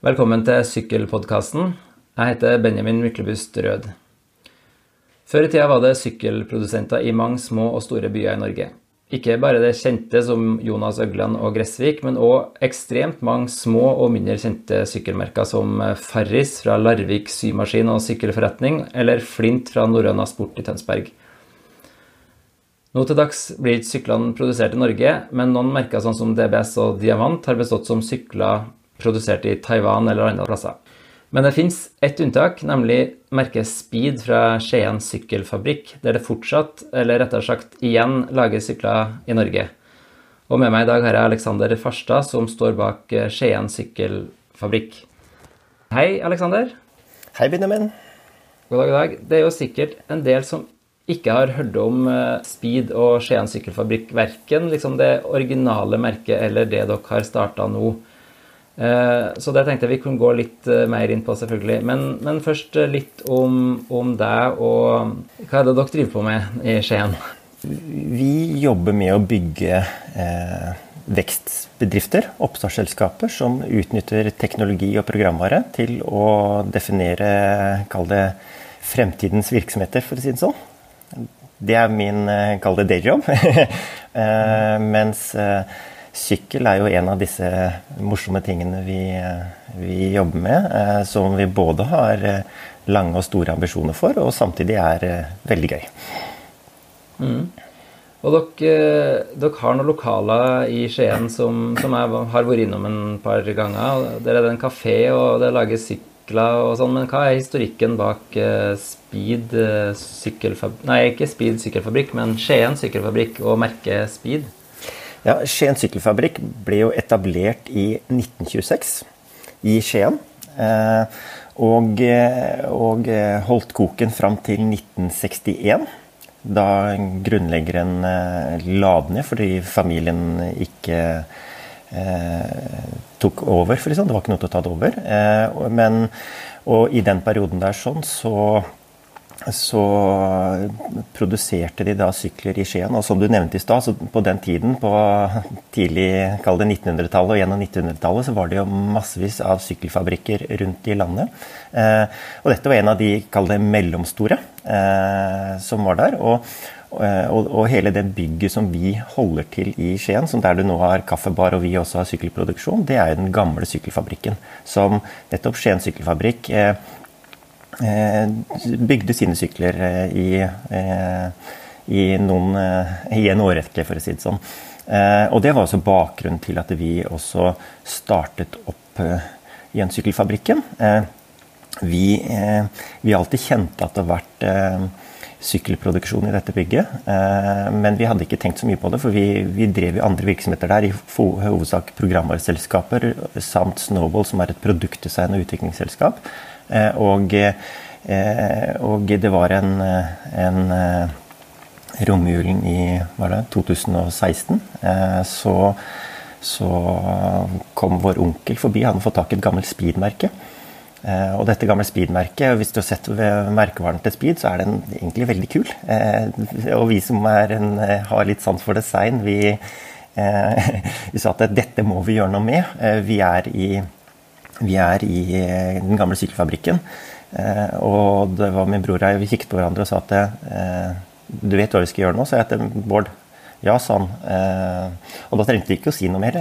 Velkommen til Sykkelpodkasten. Jeg heter Benjamin Myklebust Rød. Før i tida var det sykkelprodusenter i mange små og store byer i Norge. Ikke bare det kjente som Jonas Øgland og Gressvik, men òg ekstremt mange små og mindre kjente sykkelmerker som Farris fra Larvik symaskin og sykkelforretning, eller Flint fra Norrøna Sport i Tønsberg. Nå til dags blir ikke syklene produsert i Norge, men noen merker sånn som DBS og Diamant har bestått som sykler produsert i Taiwan eller andre plasser. Men det fins ett unntak, nemlig merket Speed fra Skien sykkelfabrikk, der det fortsatt, eller rettere sagt igjen, lages sykler i Norge. Og med meg i dag har jeg Alexander Farstad, som står bak Skien sykkelfabrikk. Hei, Alexander. Hei, Benjamin. God dag, god dag. Det er jo sikkert en del som ikke har hørt om Speed og Skien sykkelfabrikk, verken liksom det originale merket eller det dere har starta nå. Så der tenkte jeg vi kunne gå litt mer inn på, selvfølgelig. Men, men først litt om, om, deg og hva er det dere driver på med i Skien? Vi jobber med å bygge eh, vekstbedrifter, oppstartsselskaper, som utnytter teknologi og programvare til å definere, kall det, fremtidens virksomheter, for å si det sånn. Det er min, kall det, dayjob. eh, mens eh, Sykkel er jo en av disse morsomme tingene vi, vi jobber med. Eh, som vi både har lange og store ambisjoner for, og samtidig er veldig gøy. Mm. Og dere, dere, har noen lokaler i Skien som, som, jeg har vært innom en par ganger. Der er det en kafé, og det lages sykler og sånn. Men hva er historikken bak Speed sykkelfabrikk Nei, ikke Speed sykkelfabrikk, men Skien sykkelfabrikk og merket Speed? Ja, Skien sykkelfabrikk ble jo etablert i 1926 i Skien. Og, og holdt koken fram til 1961. Da grunnleggeren la den ned fordi familien ikke eh, tok over. For liksom. Det var ikke noe til å ta det over. Eh, men, og i den perioden der sånn, så så produserte de da sykler i Skien. Og som du nevnte i stad, på den tiden, på tidlig kall det 1900-tallet og gjennom 1900-tallet, så var det jo massevis av sykkelfabrikker rundt i landet. Eh, og dette var en av de kall det mellomstore eh, som var der. Og, og, og, hele det bygget som vi holder til i Skien, som der du nå har kaffebar og vi også har sykkelproduksjon, det er jo den gamle sykkelfabrikken. Som nettopp Skien sykkelfabrikk eh, bygde sine sykler i, i, noen, i en årrekke, for å si det sånn. Og det var også bakgrunnen til at vi også startet opp gjensykkelfabrikken. Vi, vi alltid kjente at det har vært sykkelproduksjon i dette bygget. Men vi hadde ikke tenkt så mye på det, for vi, vi drev i andre virksomheter der. I hovedsak programvareselskaper samt Snowball, som er et produktdesign- og utviklingsselskap. Og, og, det var en, en romjulen i det, 2016 så, så, kom vår onkel forbi. Han hadde fått tak i et gammelt speedmerke. Og dette gamle speedmerket, hvis du har sett merkevaren til Speed, så er den egentlig veldig kul. Og vi som en, har litt sans for design, vi, vi sa at dette må vi gjøre noe med. Vi er i vi er i den gamle sykkelfabrikken. Eh, og det var min bror og jeg, vi kikket på hverandre og sa at eh, du vet hva vi skal gjøre nå? sa jeg til Bård. Ja, sa han. Eh, og da trengte vi ikke å si noe mer.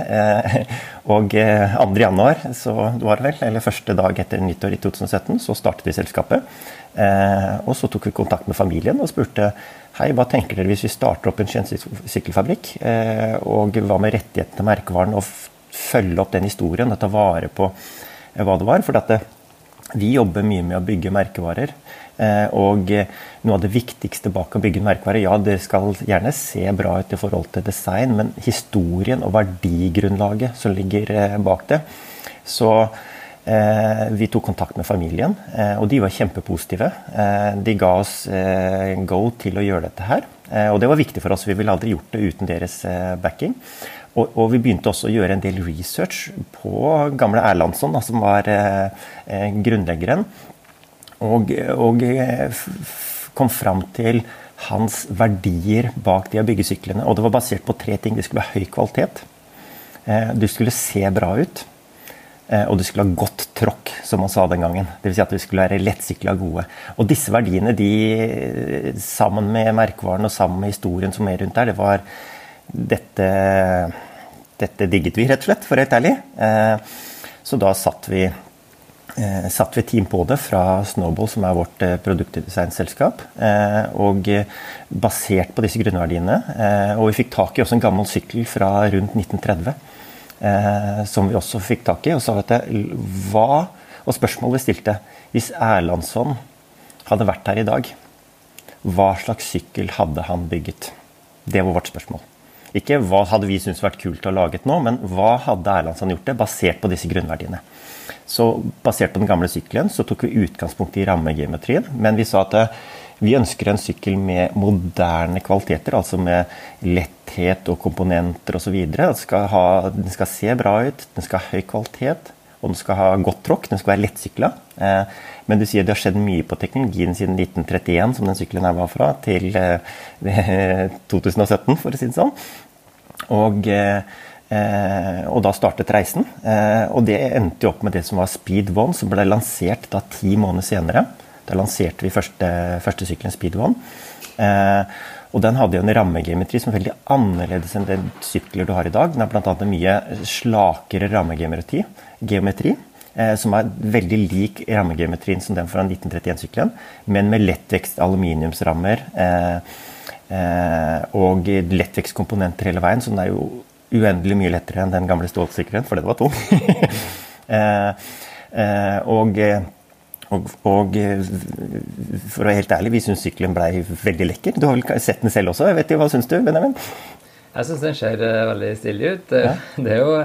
og 2. januar, så var det vel, eller første dag etter nyttår i 2017, så startet vi selskapet. og så tok vi kontakt med familien og spurte hei, hva tenker dere hvis vi starter opp en sykkelfabrikk? og hva med rettighetene til merkevaren? og følge opp den historien og ta vare på hva det var. For det, vi jobber mye med å bygge merkevarer. Og noe av det viktigste bak å bygge en merkevare Ja, det skal gjerne se bra ut i forhold til design, men historien og verdigrunnlaget som ligger bak det. Så eh, vi tok kontakt med familien, eh, og de var kjempepositive. Eh, de ga oss go til å gjøre dette her. og det var viktig for oss. Vi ville aldri gjort det uten deres backing. Og, og, vi begynte også å gjøre en del research på gamle Erlandsson, da, som var eh, grunnleggeren. Og, og kom fram til hans verdier bak de å bygge syklene. Og det var basert på tre ting. Det skulle være høy kvalitet. Eh, du skulle se bra ut. Eh, og du skulle ha godt tråkk, som man sa den gangen. Dvs. Si at du skulle være lettsykla gode. Og disse verdiene, de, sammen med merkevaren og sammen med historien som er rundt der, det var dette, dette digget vi, rett og slett, for helt ærlig. Eh, så da satt vi, eh, satt vi team på det fra Snowball, som er vårt produktdesignselskap. Og basert på disse grunnverdiene. Og vi fikk tak i også en gammel sykkel fra rundt 1930 eh, som vi også fikk tak i. Og sa vet du, hva Og spørsmålet vi stilte Hvis Erlandsson hadde vært her i dag, hva slags sykkel hadde han bygget? Det var vårt spørsmål. Ikke hva hadde vi syntes vært kult å lage nå, men hva hadde Erlandsson gjort det, basert på disse grunnverdiene. Så basert på den gamle sykkelen så tok vi utgangspunkt i rammegeometrien, men vi sa at eh, vi ønsker en sykkel med moderne kvaliteter, altså med letthet og komponenter osv. Den, skal den skal se bra ut, den skal ha høy kvalitet, og den skal ha godt tråkk. Den skal være lettsykla. Eh, men du sier det har skjedd mye på teknologien siden 1931, som den sykkelen her var fra, til 2017, eh, for å si det sånn. Og, eh, og da startet reisen. og det endte jo opp med det som var Speed One, som ble lansert da ti måneder senere. Da lanserte vi første, første sykkelen Speed One. Og den hadde jo en rammegeometri som er veldig annerledes enn den sykler du har i dag. Den har bl.a. en mye slakere rammegeometri, geometri, eh, som er veldig lik rammegeometrien som den fra 1931-sykkelen, men med lettvekst aluminiumsrammer eh, eh, og lettvekstkomponenter hele veien, så den er jo uendelig mye lettere enn den gamle stålsykkelen, for den var tung. Eh, eh, og og, og, eh, for å være helt ærlig, vi syns sykkelen blei veldig lekker. Du har vel sett den selv også? Jeg vet ikke, Hva syns du, Benjamin? Jeg syns den ser uh, veldig stilig ut. Ja. Det, er jo,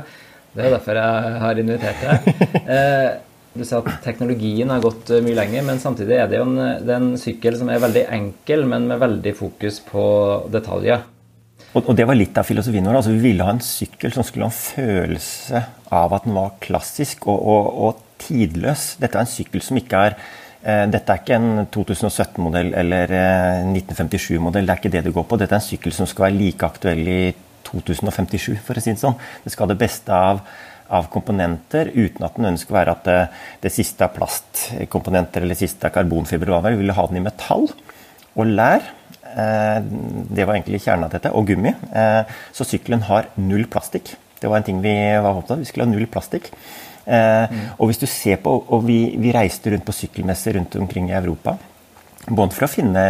det er derfor jeg har invitert deg. Uh, du sa at teknologien har gått mye lenger, men samtidig er det jo en, det en sykkel som er veldig enkel, men med veldig fokus på detaljer. Og, og det var litt av filosofien vår. altså Vi ville ha en sykkel som skulle ha en følelse av at den var klassisk og, og, og tidløs. Dette er en sykkel som ikke er eh, dette er ikke en 2017-modell eller 1957-modell. Eh, det er ikke det det går på. Dette er en sykkel som skal være like aktuell i 2057, for å si det sånn. Det skal ha det beste av, av komponenter, uten at den ønsker å være at det, det siste er plastkomponenter eller det siste er karbonfiber. Vi ville ha den i metall og lær. Eh, det var egentlig kjernen av dette. Og gummi. Så sykkelen har null plastikk. Det var en ting vi var opptatt av. Vi skulle ha null plastikk. Eh, mm. Og hvis du ser på, og vi, vi reiste rundt på sykkelmesser rundt omkring i Europa. Både for å finne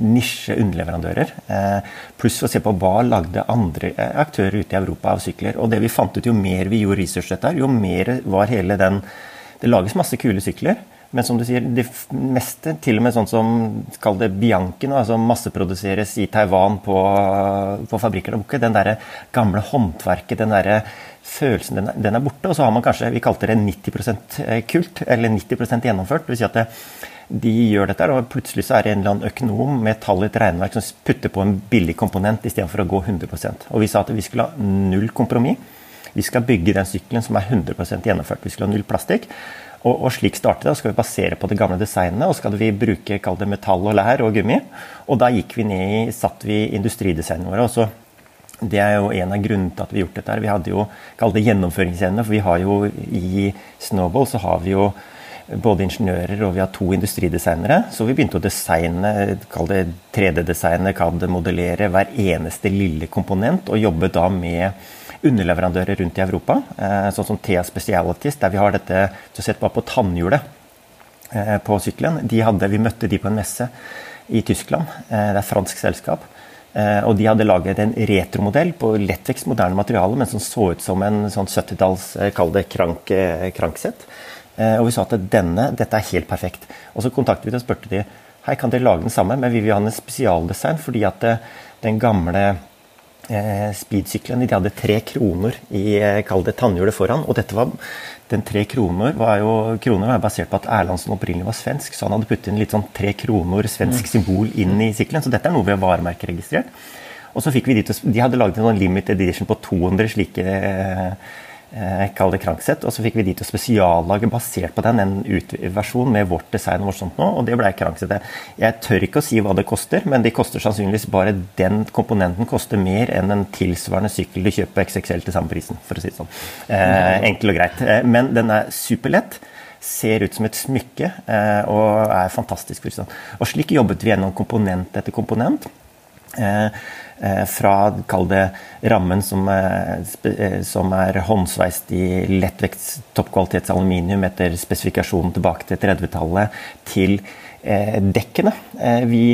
nisje underleverandører, eh, pluss å se på hva lagde andre eh, aktører ute i Europa av sykler. Og det vi fant ut, jo mer vi gjorde research dette, jo mer var hele den Det lages masse kule sykler. Men som du sier, det meste, til og med sånn som kall det Bianchi, altså masseproduseres i Taiwan på, på fabrikker. Den der gamle håndverket, den der følelsen den er, den er, borte. Og så har man kanskje vi kalte det 90 eh, kult, eller 90 gjennomført. Det vil si at det, de gjør dette, og plutselig så er det en eller annen økonom med tall i et regneverk som putter på en billig komponent istedenfor å gå 100% Og vi sa at vi skulle ha null kompromiss. Vi skal bygge den sykkelen som er 100% gjennomført. Vi skulle ha null plastikk. Og, og, slik startet det. skal vi basere på det gamle designet, og skal vi bruke kall det metall og lær og gummi. Og da gikk vi ned i, satt vi industridesignet våre. og så det er jo en av grunnene til at vi har gjort dette. Vi hadde jo kall det gjennomføringsevne, for vi har jo i Snowball så har vi jo både ingeniører og vi har to industridesignere. Så vi begynte å designe, kall det 3D-designe, kall det modellere hver eneste lille komponent. Og jobbe da med underleverandører rundt i Europa, eh, sånn som Thea Specialities, der vi har dette Du har sett bare på tannhjulet eh, på sykkelen. Vi møtte de på en messe i Tyskland. Eh, det er et fransk selskap. Og de hadde laget en retromodell på lettvekst, moderne materiale, men som så ut som en sånn 70-talls, eh, kall det krank, kranksett. Og vi sa at denne, dette er helt perfekt. Og så kontaktet vi dem og spurte de, hei, kan dere lage den samme, men vi vil ha en spesialdesign, fordi at den gamle speedsyklene de hadde tre kroner i kall det tannhjulet foran. Og dette var den tre kroner var jo kroner var basert på at Erlandsen opprinnelig var svensk, så han hadde puttet inn litt sånn tre kroner svensk mm. symbol inn i sykkelen. Så dette er noe vi har varemerkeregistrert. Og så fikk vi dit, De hadde laget en sånn limited edition på 200 slike eh, eh, kall det krankset og så fikk vi de til å spesiallage basert på den, en versjon med vårt design og vårt sånt nå, og det ble krankset Jeg tør ikke å si hva det koster, men det koster sannsynligvis bare den komponenten koster mer enn en tilsvarende sykkel du kjøper XXL til samme prisen, for å si det sånn. Eh, enkel og greit. Eh, men den er superlett ser ut som et smykke eh, og er fantastisk. Og slik jobbet vi gjennom komponent etter komponent. Eh, eh, fra kall det rammen som, som er håndsveist i lettvekts toppkvalitets aluminium etter spesifikasjonen tilbake til 30-tallet, til dekkene. Vi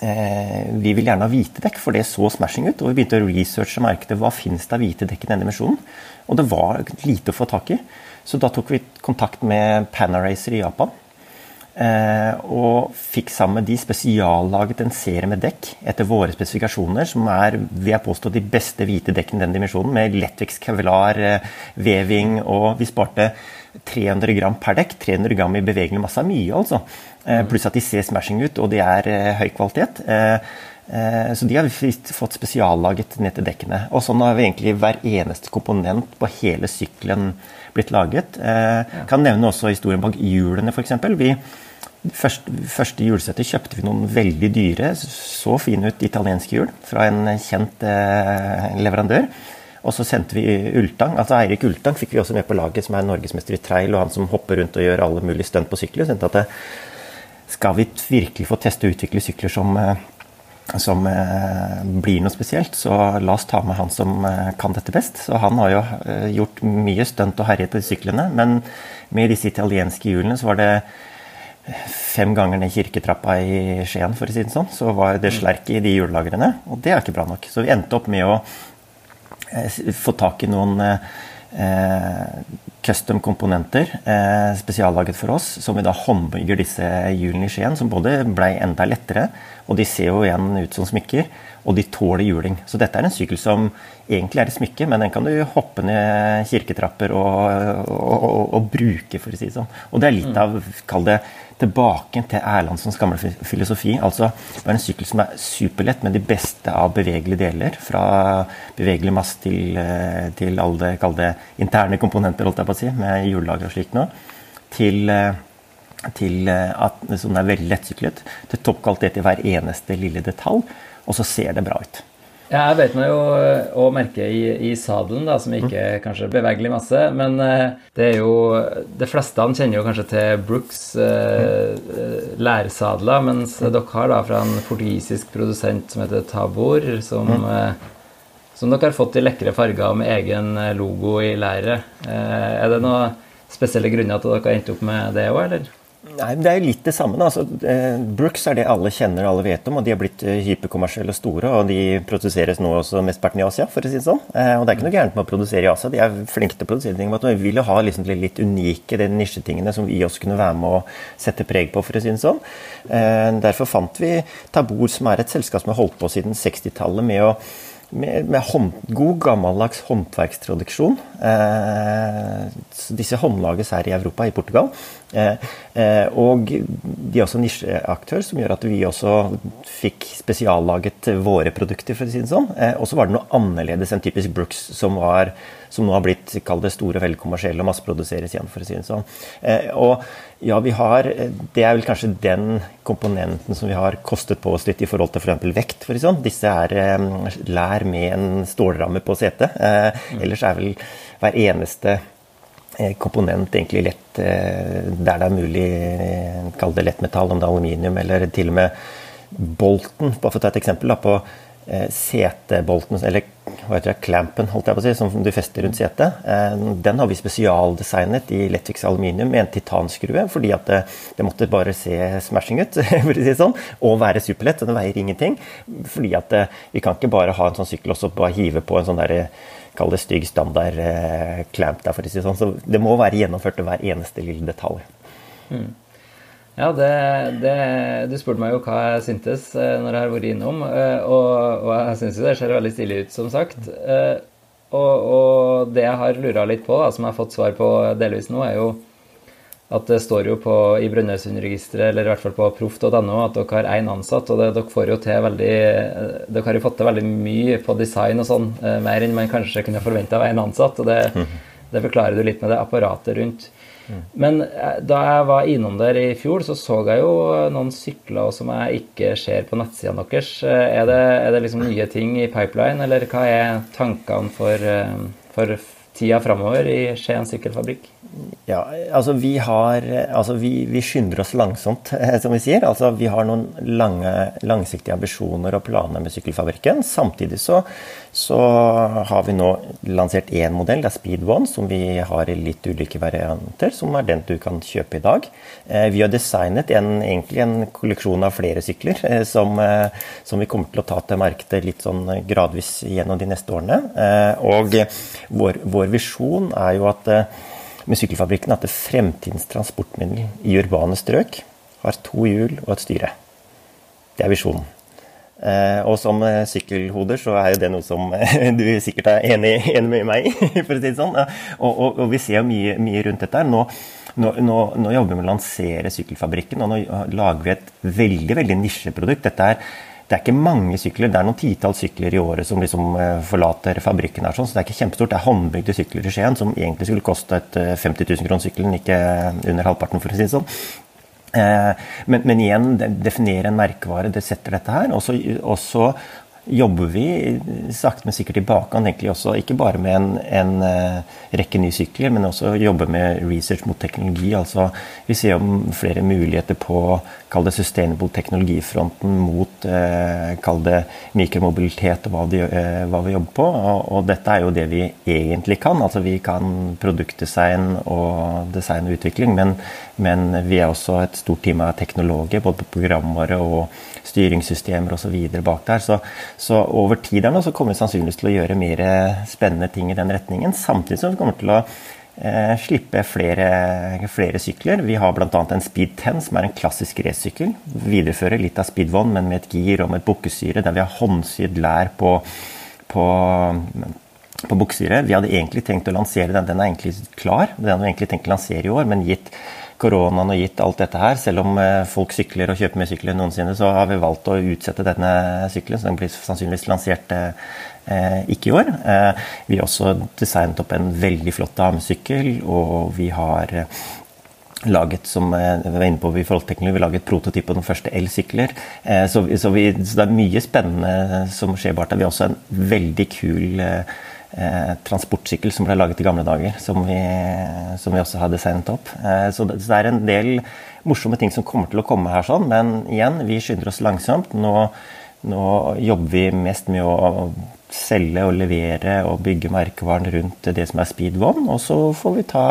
vi vil gjerne ha hvite dekk, for det så smashing ut. Og vi begynte å researche markedet. Hva finnes det av hvite dekk i denne emisjonen? Og det var lite å få tak i. Så da tok vi kontakt med Panaracer i Japan. Eh, og fikk sammen med de spesiallaget en serie med dekk etter våre spesifikasjoner, som er vil jeg påstå, de beste hvite dekkene i den dimensjonen, med lettvekst kevlar, eh, veving, og vi sparte 300 gram per dekk. 300 gram i bevegelig masse er mye, altså. Eh, pluss at de ser smashing ut, og de er eh, høy kvalitet. Eh, Eh, så de har vi fått spesiallaget ned til dekkene. Og sånn har vi egentlig hver eneste komponent på hele sykkelen blitt laget. Jeg eh, kan nevne også historien bak hjulene, f.eks. Vi første, første hjulsettet kjøpte vi noen veldig dyre, så fine ut italienske hjul fra en kjent eh, leverandør. Og så sendte vi Ultang, altså Eirik Ultang fikk vi også med på laget, som er norgesmester i trail, og han som hopper rundt og gjør alle mulige stunt på sykler. sendte at skal vi virkelig få teste og utvikle sykler som som eh, blir noe spesielt, så la oss ta med han som eh, kan dette best. Så han har jo eh, gjort mye stunt og herjet på de syklene, men med disse italienske hjulene så var det fem ganger ned kirketrappa i Skien, for å si det sånn, så var det slerk i de hjullagrene. Og det er ikke bra nok. Så vi endte opp med å få tak i noen custom komponenter eh, spesiallaget for oss, som vi da håndbygger disse hjulene i Skien, som både ble enda lettere, og de ser jo igjen ut som smykker, og de tåler juling. Så dette er en sykkel som egentlig er et smykke, men den kan du hoppe ned kirketrapper og, og, og, og bruke, for å si det sånn. Og det er litt av, kall det, tilbake til Erlandsens gamle filosofi. Altså det er en sykkel som er superlett med de beste av bevegelige deler. Fra bevegelig masse til, eh, til alle det interne komponenter, holdt jeg på å si, med hjullager og slikt noe. Til, eh, til eh, at som er veldig lettsyklet. Til toppkvalitet i hver eneste lille detalj. Og så ser det bra ut. Ja, jeg vet meg jo å merke i, i sadelen, da, som ikke er kanskje bevegelig masse. Men uh, det er jo De fleste kjenner jo kanskje til Brooks eh, lærsadler, mens mm. dere har da fra en portugisisk produsent som heter Tabor, som, eh, som dere har fått i lekre farger med egen logo i læret. er det noen spesielle grunner til at dere har endt opp med det òg, eller? Nei, Det er jo litt det samme. Altså, eh, Brooks er det alle kjenner og alle vet om, og de har blitt eh, hyperkommersielle og store. Og de produseres nå også mesteparten i Asia, for å si det sånn. Eh, og det er ikke noe gærent med å produsere i Asia, de er flinke til å produsere ting. Men vi vil jo ha liksom de litt unike de nisjetingene som vi også kunne være med å sette preg på, for å si det sånn. Derfor fant vi Tabor, som er et selskap som har holdt på siden 60-tallet med å med, med hånd, god, gammeldags håndverkstradiksjon. Eh, disse håndlages her i Europa, i Portugal. Eh, eh, og de er også nisjeaktør, som gjør at vi også fikk spesiallaget våre produkter. for å si det sånn. Eh, og så var det noe annerledes enn typisk Brooks, som, var, som nå har blitt kall det store, veldig kommersielle og masseproduseres igjen. for å si det sånn. Eh, og ja, vi har, Det er vel kanskje den komponenten som vi har kostet på oss litt i forhold til f.eks. For vekt. For sånn. Disse er lær med en stålramme på setet. Mm. Ellers er vel hver eneste eh, komponent egentlig lett eh, der det er mulig, eh, kall det lettmetall, om det er aluminium eller til og med bolten, bare for å ta et eksempel, da, på setebolten, eller hva heter det, clampen, holdt jeg på å si, som du fester rundt setet, den har vi spesialdesignet i Lettvix aluminium med en titanskrue, fordi at det, det måtte bare se smashing ut, for å si sånn, og være superlett. Den veier ingenting. Fordi at vi kan ikke bare ha en sånn sykkel og så bare hive på en sånn derre Kall det stygg standard clamp der, for å si sånn. Så det må være gjennomført til hver eneste lille detalj. Mm. Ja, det, det, Du spurte meg jo hva jeg syntes eh, når jeg har vært innom, eh, og, og jeg syns jo det ser veldig stilig ut, som sagt. Eh, og, og det jeg har lura litt på, da, som jeg har fått svar på delvis nå, er jo at det står jo på, i Brønnøysundregisteret, eller i hvert fall på proff.no, at dere har én ansatt. Og det, dere får jo til veldig Dere har jo fått til veldig mye på design og sånn, eh, mer enn man kanskje kunne forvente av én ansatt. Og det, det, forklarer du litt med det apparatet rundt. Men eh, da jeg var innom der i fjor, så så jeg jo noen sykler som jeg ikke ser på nettsidene deres. Eh, er det, er det liksom nye ting i pipeline, eller hva er tankene for, for tida framover i Skien sykkelfabrikk? Ja, altså vi har Altså vi, vi, skynder oss langsomt, som vi sier. Altså vi har noen lange, langsiktige ambisjoner og planer med sykkelfabrikken. Samtidig så, så har vi nå lansert én modell, det er Speed One, som vi har i litt ulike varianter, som er den du kan kjøpe i dag. Eh, vi har designet en, egentlig en kolleksjon av flere sykler eh, som, eh, som, vi kommer til å ta til markedet litt sånn gradvis gjennom de neste årene. Og vår, vår visjon er jo at med sykkelfabrikken at fremtidens transportmiddel i urbane strøk har to hjul og et styre. Det er visjonen. Eh, og som eh, sykkelhoder så er jo det noe som eh, du sikkert er enig, enig med meg i, for å si det sånn. Og, og, og vi ser jo mye, mye, rundt dette. Nå, nå, nå, nå, jobber vi med å lansere sykkelfabrikken, og nå lager vi et veldig veldig nisjeprodukt. Dette er det er ikke mange sykler, det er noen titalls sykler i året som liksom eh, forlater fabrikken. her, sånn, så Det er ikke kjempestort. Det er håndbygde sykler i Skien som egentlig skulle koste et 50 000 kroner sykkelen, ikke under halvparten, for å si det sånn. Eh, men, men igjen, definere en merkevare, det setter dette her. Og så jobber vi sakte, men sikkert i bakkant egentlig også, ikke bare med en, en uh, rekke nye sykler, men også jobbe med research mot teknologi. altså Vi ser om flere muligheter på kall det sustainable teknologifronten mot eh, kall det mikromobilitet og hva, de, eh, hva, vi jobber på. Og, og, dette er jo det vi egentlig kan. altså Vi kan produktdesign og design og utvikling, men, men vi er også et stort team av teknologer, både på programvare og styringssystemer osv. bak der. Så, så over tid nå, så kommer vi sannsynligvis til å gjøre mer spennende ting i den retningen. Samtidig som vi kommer til å eh, slippe flere, flere, sykler. Vi har bl.a. en Speed 10, som er en klassisk racesykkel. Viderefører litt av Speed 1, men med et gir og med et bukkesyre, der vi har håndsydd lær på, på på buksesyre. Vi hadde egentlig tenkt å lansere den. Den er egentlig klar. Den hadde vi egentlig tenkt å lansere i år, men gitt koronaen og gitt alt dette her, selv om eh, folk sykler og kjøper mer sykler enn noensinne, så har vi valgt å utsette denne sykkelen. Så den blir sannsynligvis lansert eh, ikke i år. Eh, vi har også designet opp en veldig flott damesykkel, og vi har eh, laget som jeg var inne på i forhold til teknologi, vi laget prototyp på den første elsykler. Eh, så, så, så, det er mye spennende som skjer bak der. Vi har også en veldig kul eh, transportsykkel som ble laget i gamle dager, som vi, som vi også har designet opp. Eh, så, det, så, det, er en del morsomme ting som kommer til å komme her, sånn, men igjen, vi skynder oss langsomt. Nå, nå jobber vi mest med å selge og levere og bygge merkevaren rundt det som er Speed One, og så får vi ta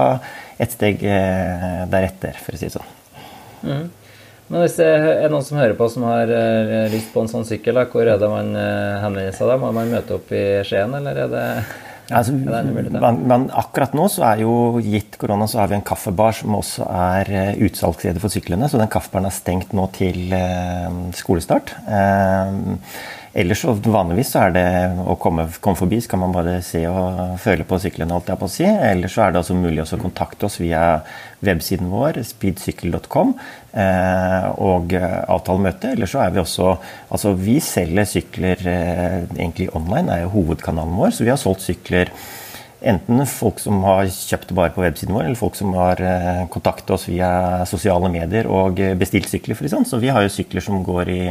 et steg eh, deretter, for å si det sånn. Mm. Men hvis det er noen som hører på som har uh, lyst på en sånn sykkel, da, hvor er det man uh, henvender seg da? Må man møte opp i Skien, eller er det Altså, men, men, akkurat nå så er jo gitt korona så har vi en kaffebar som også er uh, for syklene. Så den kaffebaren er stengt nå til skolestart. Uh, Ellers så vanligvis så er det å komme, komme, forbi, så kan man bare se og føle på sykkelen, holdt jeg på å si. Ellers så er det altså mulig å kontakte oss via websiden vår, speedsykkel.com, eh, og avtale møte. Eller så er vi også Altså, vi selger sykler eh, egentlig online, er jo hovedkanalen vår, så vi har solgt sykler Enten folk som har kjøpt bare på websiden vår, eller folk som har eh, kontaktet oss via sosiale medier og bestilt sykler. for sånn. Så vi har jo sykler som går i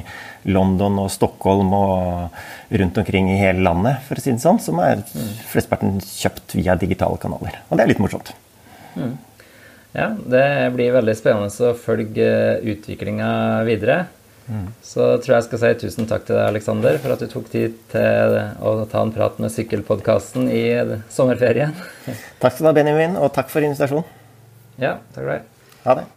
London og Stockholm og rundt omkring i hele landet, for å si det sånn. Som er flesteparten kjøpt via digitale kanaler. Og det er litt morsomt. Mm. Ja, det blir veldig spennende å følge utviklinga videre. Så tror jeg jeg skal si tusen takk til deg, Aleksander, for at du tok tid til å ta en prat med Sykkelpodkasten i sommerferien. Takk skal du ha, Benjamin, og takk for invitasjonen. Ja, takk for det. Ha det.